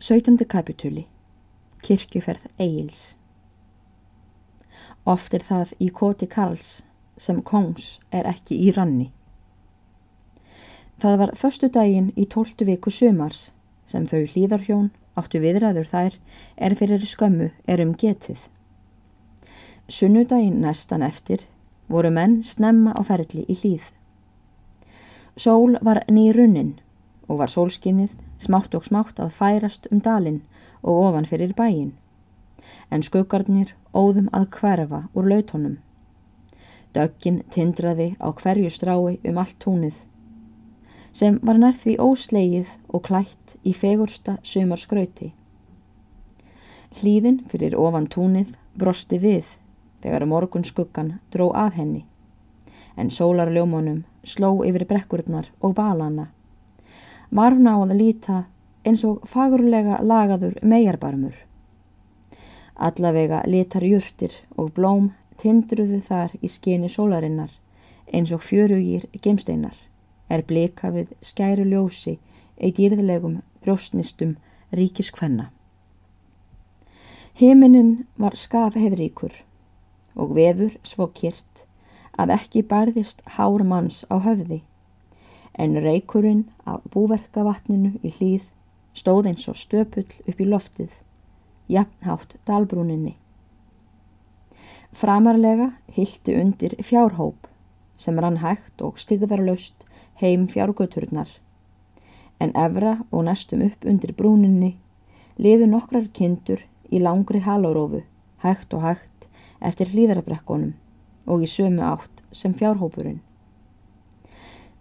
17. kapitúli Kirkjuferð Egils Oft er það í koti Karls sem kongs er ekki í ranni. Það var förstu daginn í tóltu viku sumars sem þau hlýðarhjón áttu viðræður þær er fyrir skömmu er um getið. Sunnudaginn næstan eftir voru menn snemma á ferli í hlýð. Sól var nýrunnin og var sólskinnið smátt og smátt að færast um dalinn og ofan fyrir bæin, en skuggarnir óðum að hverfa úr lautónum. Döggin tindraði á hverju strái um allt túnið, sem var nærð því óslegið og klætt í fegursta sumarskrauti. Hlýðin fyrir ofan túnið brosti við þegar morgun skuggan dró af henni, en sólarljómanum sló yfir brekkurnar og balana var hún á að líta eins og fagurlega lagaður megarbarmur. Allavega litar júrtir og blóm tindruðu þar í skeni sólarinnar eins og fjörugýr gemsteinar er blika við skæru ljósi eitt írðilegum brjóstnistum ríkiskvenna. Himinin var skafhefríkur og veður svo kýrt að ekki barðist hár manns á höfði en reykurinn af búverkavatninu í hlýð stóð eins og stöpull upp í loftið, jafnhátt dalbrúninni. Framarlega hildi undir fjárhóp sem rann hægt og stigðarlaust heim fjárgöturnar, en efra og næstum upp undir brúninni liðu nokkrar kindur í langri halórófu, hægt og hægt eftir hlýðarabrekkonum og í sömu átt sem fjárhópurinn.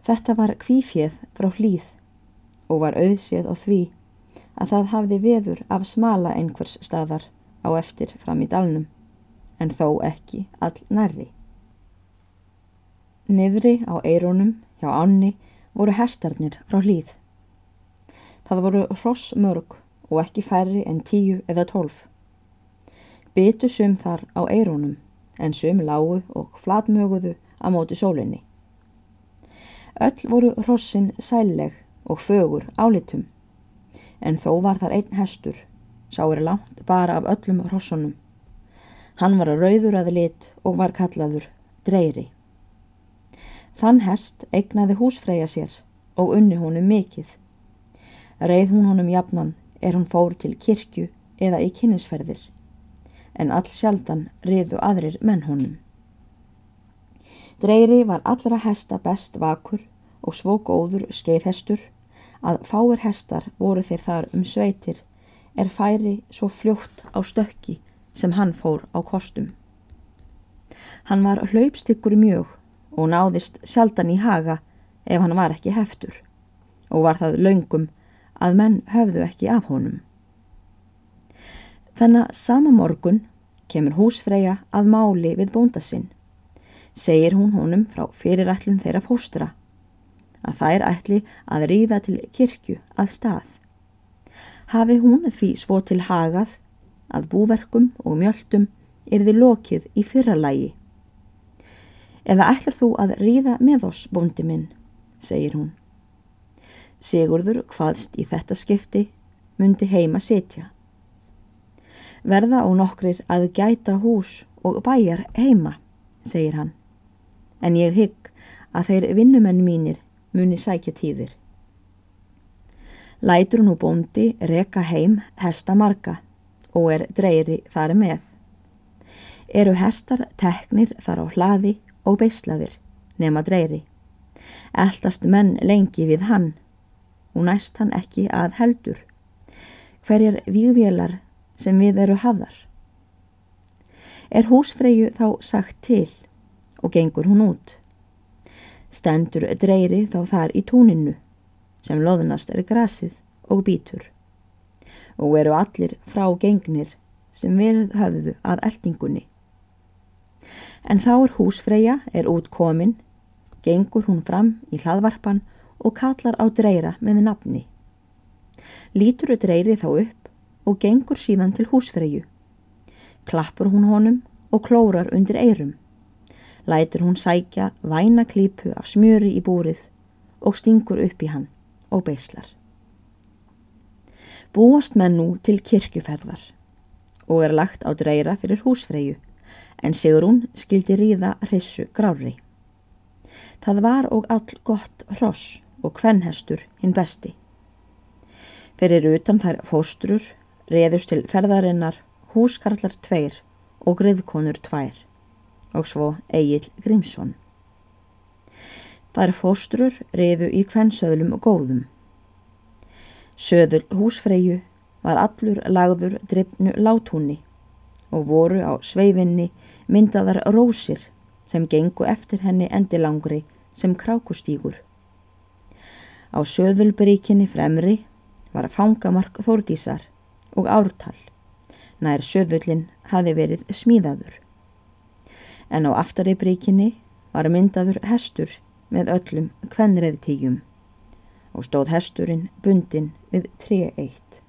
Þetta var kvífið frá hlýð og var auðséð á því að það hafði veður af smala einhvers staðar á eftir fram í dalnum, en þó ekki all nærri. Niðri á eirónum hjá ánni voru hestarnir frá hlýð. Það voru hross mörg og ekki færri en tíu eða tólf. Bytu sum þar á eirónum en sum lágu og flatmöguðu á móti sólinni. Öll voru hrossin sælleg og fögur álitum, en þó var þar einn hestur, sá er langt bara af öllum hrossunum. Hann var rauður að lit og var kallaður Dreyri. Þann hest eignaði húsfreyja sér og unni honum mikið. Reið hún honum jafnan er hún fór til kirkju eða í kynnisferðir, en all sjaldan riðu aðrir menn honum. Dreyri var allra hesta best vakur og svo góður skeiðhestur að fáir hestar voru þeir þar um sveitir er færi svo fljótt á stökki sem hann fór á kostum. Hann var hlaupstykkur mjög og náðist sjaldan í haga ef hann var ekki heftur og var það laungum að menn höfðu ekki af honum. Þannig sama morgun kemur húsfreyja að máli við bóndasinn segir hún honum frá fyrirætlun þeirra fóstra að þær ætli að ríða til kirkju að stað. Hafi hún því svo til hagað að búverkum og mjöldum er þið lokið í fyrralægi. Eða ætlar þú að ríða með oss, bóndi minn, segir hún. Sigurður hvaðst í þetta skipti myndi heima setja. Verða og nokkrir að gæta hús og bæjar heima, segir hann en ég hygg að þeir vinnumenn mínir muni sækja tíðir. Lætur nú bóndi reka heim hesta marga og er dreyri þar með. Eru hestar teknir þar á hlaði og beislaðir nema dreyri. Eldast menn lengi við hann og næst hann ekki að heldur. Hverjar vývélar sem við eru hafðar? Er húsfreyju þá sagt til og gengur hún út. Stendur dreyri þá þar í túninu sem loðnast er grasið og bítur og eru allir frá gengnir sem verið höfðu að eldingunni. En þá er húsfreyja, er út komin, gengur hún fram í hlaðvarpan og kallar á dreyra með nafni. Lítur dreyri þá upp og gengur síðan til húsfreyju. Klappur hún honum og klórar undir eirum lætur hún sækja væna klípu af smjöri í búrið og stingur upp í hann og beislar. Búast menn nú til kirkjuferðar og er lagt á dreira fyrir húsfreyju en Sigrún skildi ríða hrissu grári. Það var og all gott hross og kvennhestur hinn besti. Fyrir utan þær fóstrur reðust til ferðarinnar húskarlar tveir og griðkonur tvær og svo Egil Grímsson. Þær fóstrur reðu í kvennsöðlum og góðum. Söðul húsfreyju var allur lagður drifnu látúni og voru á sveifinni myndaðar rósir sem gengu eftir henni endilangri sem krákustígur. Á söðulbríkinni fremri var fangamark þórdísar og ártal, nær söðullin hafi verið smíðaður. En á aftari bríkinni var myndaður hestur með öllum kvenreðtígjum og stóð hesturinn bundin við 3-1.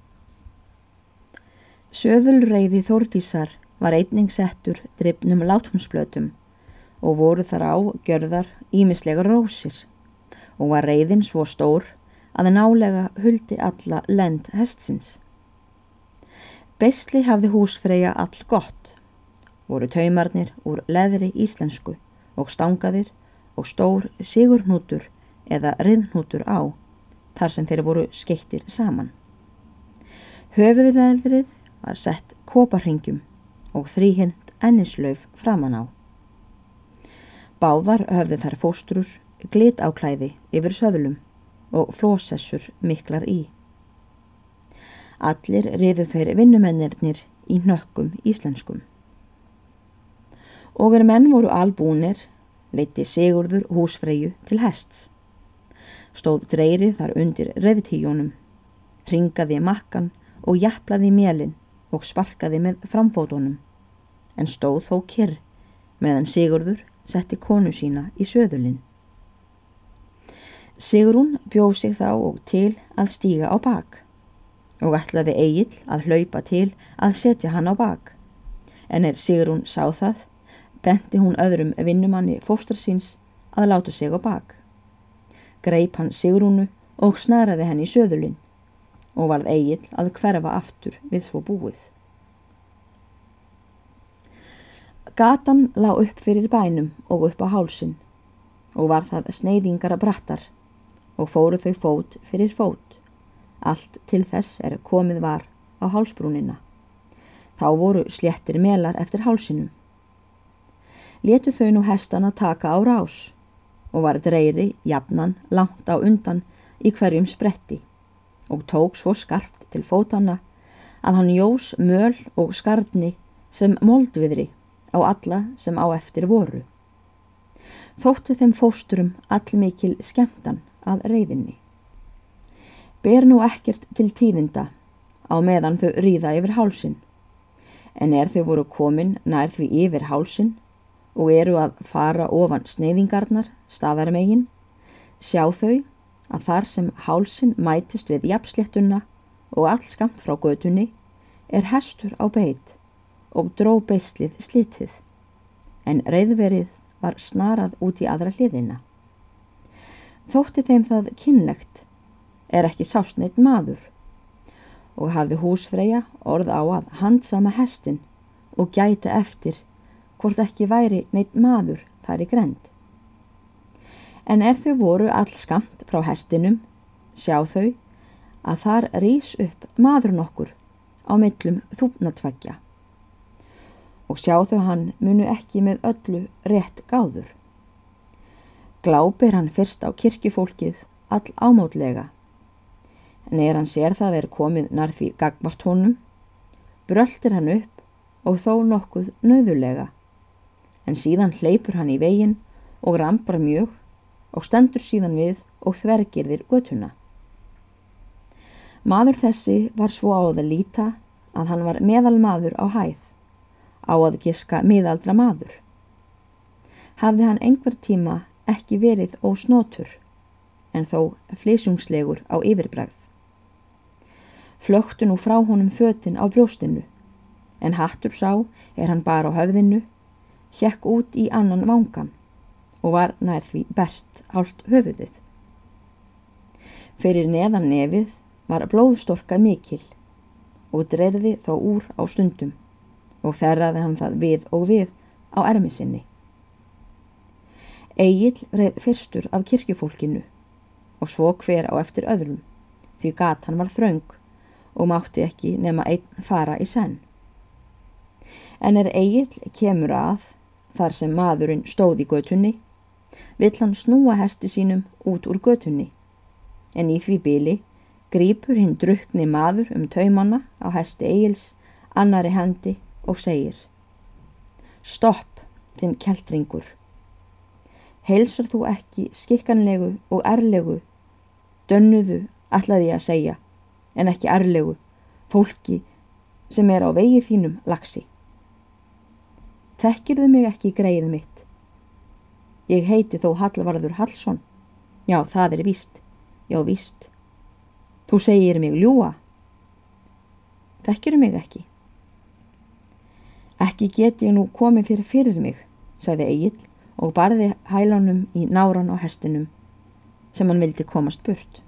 Söðulreiði þórdísar var einning settur drifnum látunsblötum og voru þar á gjörðar ímislega rósir og var reyðin svo stór að nálega huldi alla lend hestsins. Besli hafði húsfreyja all gott, voru taumarnir úr leðri íslensku og stangaðir og stór sigurnútur eða riðnútur á þar sem þeir voru skeittir saman. Höfuðveðrið var sett koparhingjum og þrýhind ennislauf framan á. Báðar höfðu þær fóstrur glit áklæði yfir söðlum og flósessur miklar í. Allir riðu þeir vinnumennirnir í nökkum íslenskum. Og er menn voru albúnir, leiti Sigurður húsfreyju til hests. Stóð dreyrið þar undir reðtíjónum, ringaði makkan og jaflaði mélinn og sparkaði með framfótonum en stóð þó kyrr meðan Sigurður setti konu sína í söðulinn. Sigurún bjóð sig þá og til að stíga á bak og ætlaði Egil að hlaupa til að setja hann á bak en er Sigurún sá það benti hún öðrum vinnumanni fóstarsins að láta sig á bak. Greip hann Sigurúnu og snaraði henni í söðulinn og varð Egil að hverfa aftur við svo búið. Gatan lá upp fyrir bænum og upp á hálsin og var það sneiðingar að brattar og fóru þau fót fyrir fót. Allt til þess er komið var á hálsbrúnina. Þá voru sléttir melar eftir hálsinum. Letu þau nú hestana taka á rás og var dreyri jafnan langt á undan í hverjum spretti og tók svo skarpt til fótana að hann jós möl og skarni sem moldviðri á alla sem á eftir voru. Þóttu þeim fósturum allmikil skemmtan að reyðinni. Ber nú ekkert til tíðinda á meðan þau ríða yfir hálsin, en er þau voru komin nær því yfir hálsin og eru að fara ofan sneiðingarnar staðarmegin, sjá þau að þar sem hálsin mætist við jafnsléttuna og allt skamt frá götunni er hestur á beitt og dró beislið slitið, en reyðverið var snarað út í aðra hliðina. Þótti þeim það kynlegt, er ekki sásneitt maður, og hafði húsfreyja orð á að handsama hestin og gæta eftir hvort ekki væri neitt maður þar í grend. En er þau voru all skamt frá hestinum, sjá þau að þar rýs upp maður nokkur á millum þúpnatvækja og sjá þau hann munu ekki með öllu rétt gáður. Glápir hann fyrst á kirkifólkið all ámótlega, en er hann sér það er komið nær því gagvart honum, bröltir hann upp og þó nokkuð nöðulega, en síðan hleypur hann í veginn og rampar mjög og stendur síðan við og þvergirðir götuna. Maður þessi var svo á það líta að hann var meðal maður á hæð á að giska miðaldra maður. Hafði hann einhver tíma ekki verið ósnótur en þó flísungslegur á yfirbræð. Flöktu nú frá honum fötinn á brjóstinu en hattur sá er hann bara á höfðinu, hjekk út í annan vangan og var nær því bert ált höfuðið. Fyrir neðan nefið var blóðstorka mikil og dreyrði þó úr á stundum og þerraði hann það við og við á ermi sinni. Egil reið fyrstur af kirkjufólkinu og svo hver á eftir öðrum því gat hann var þraung og mátti ekki nema einn fara í senn. En er Egil kemur að þar sem maðurinn stóð í götunni vill hann snúa hesti sínum út úr götunni en í því bíli grýpur hinn drukni maður um taumanna á hesti Egils annari hendi og segir Stopp, þinn keltringur. Heilsar þú ekki skikkanlegu og erlegu, dönnuðu allaði að segja, en ekki erlegu, fólki sem er á vegi þínum lagsi. Þekkirðu mig ekki greið mitt? Ég heiti þó Hallvarður Hallsson. Já, það er víst. Já, víst. Þú segir mig ljúa. Þekkirðu mig ekki? Ekki get ég nú komið fyrir fyrir mig, sagði Egil og barði hælánum í náran á hestinum sem hann vildi komast burt.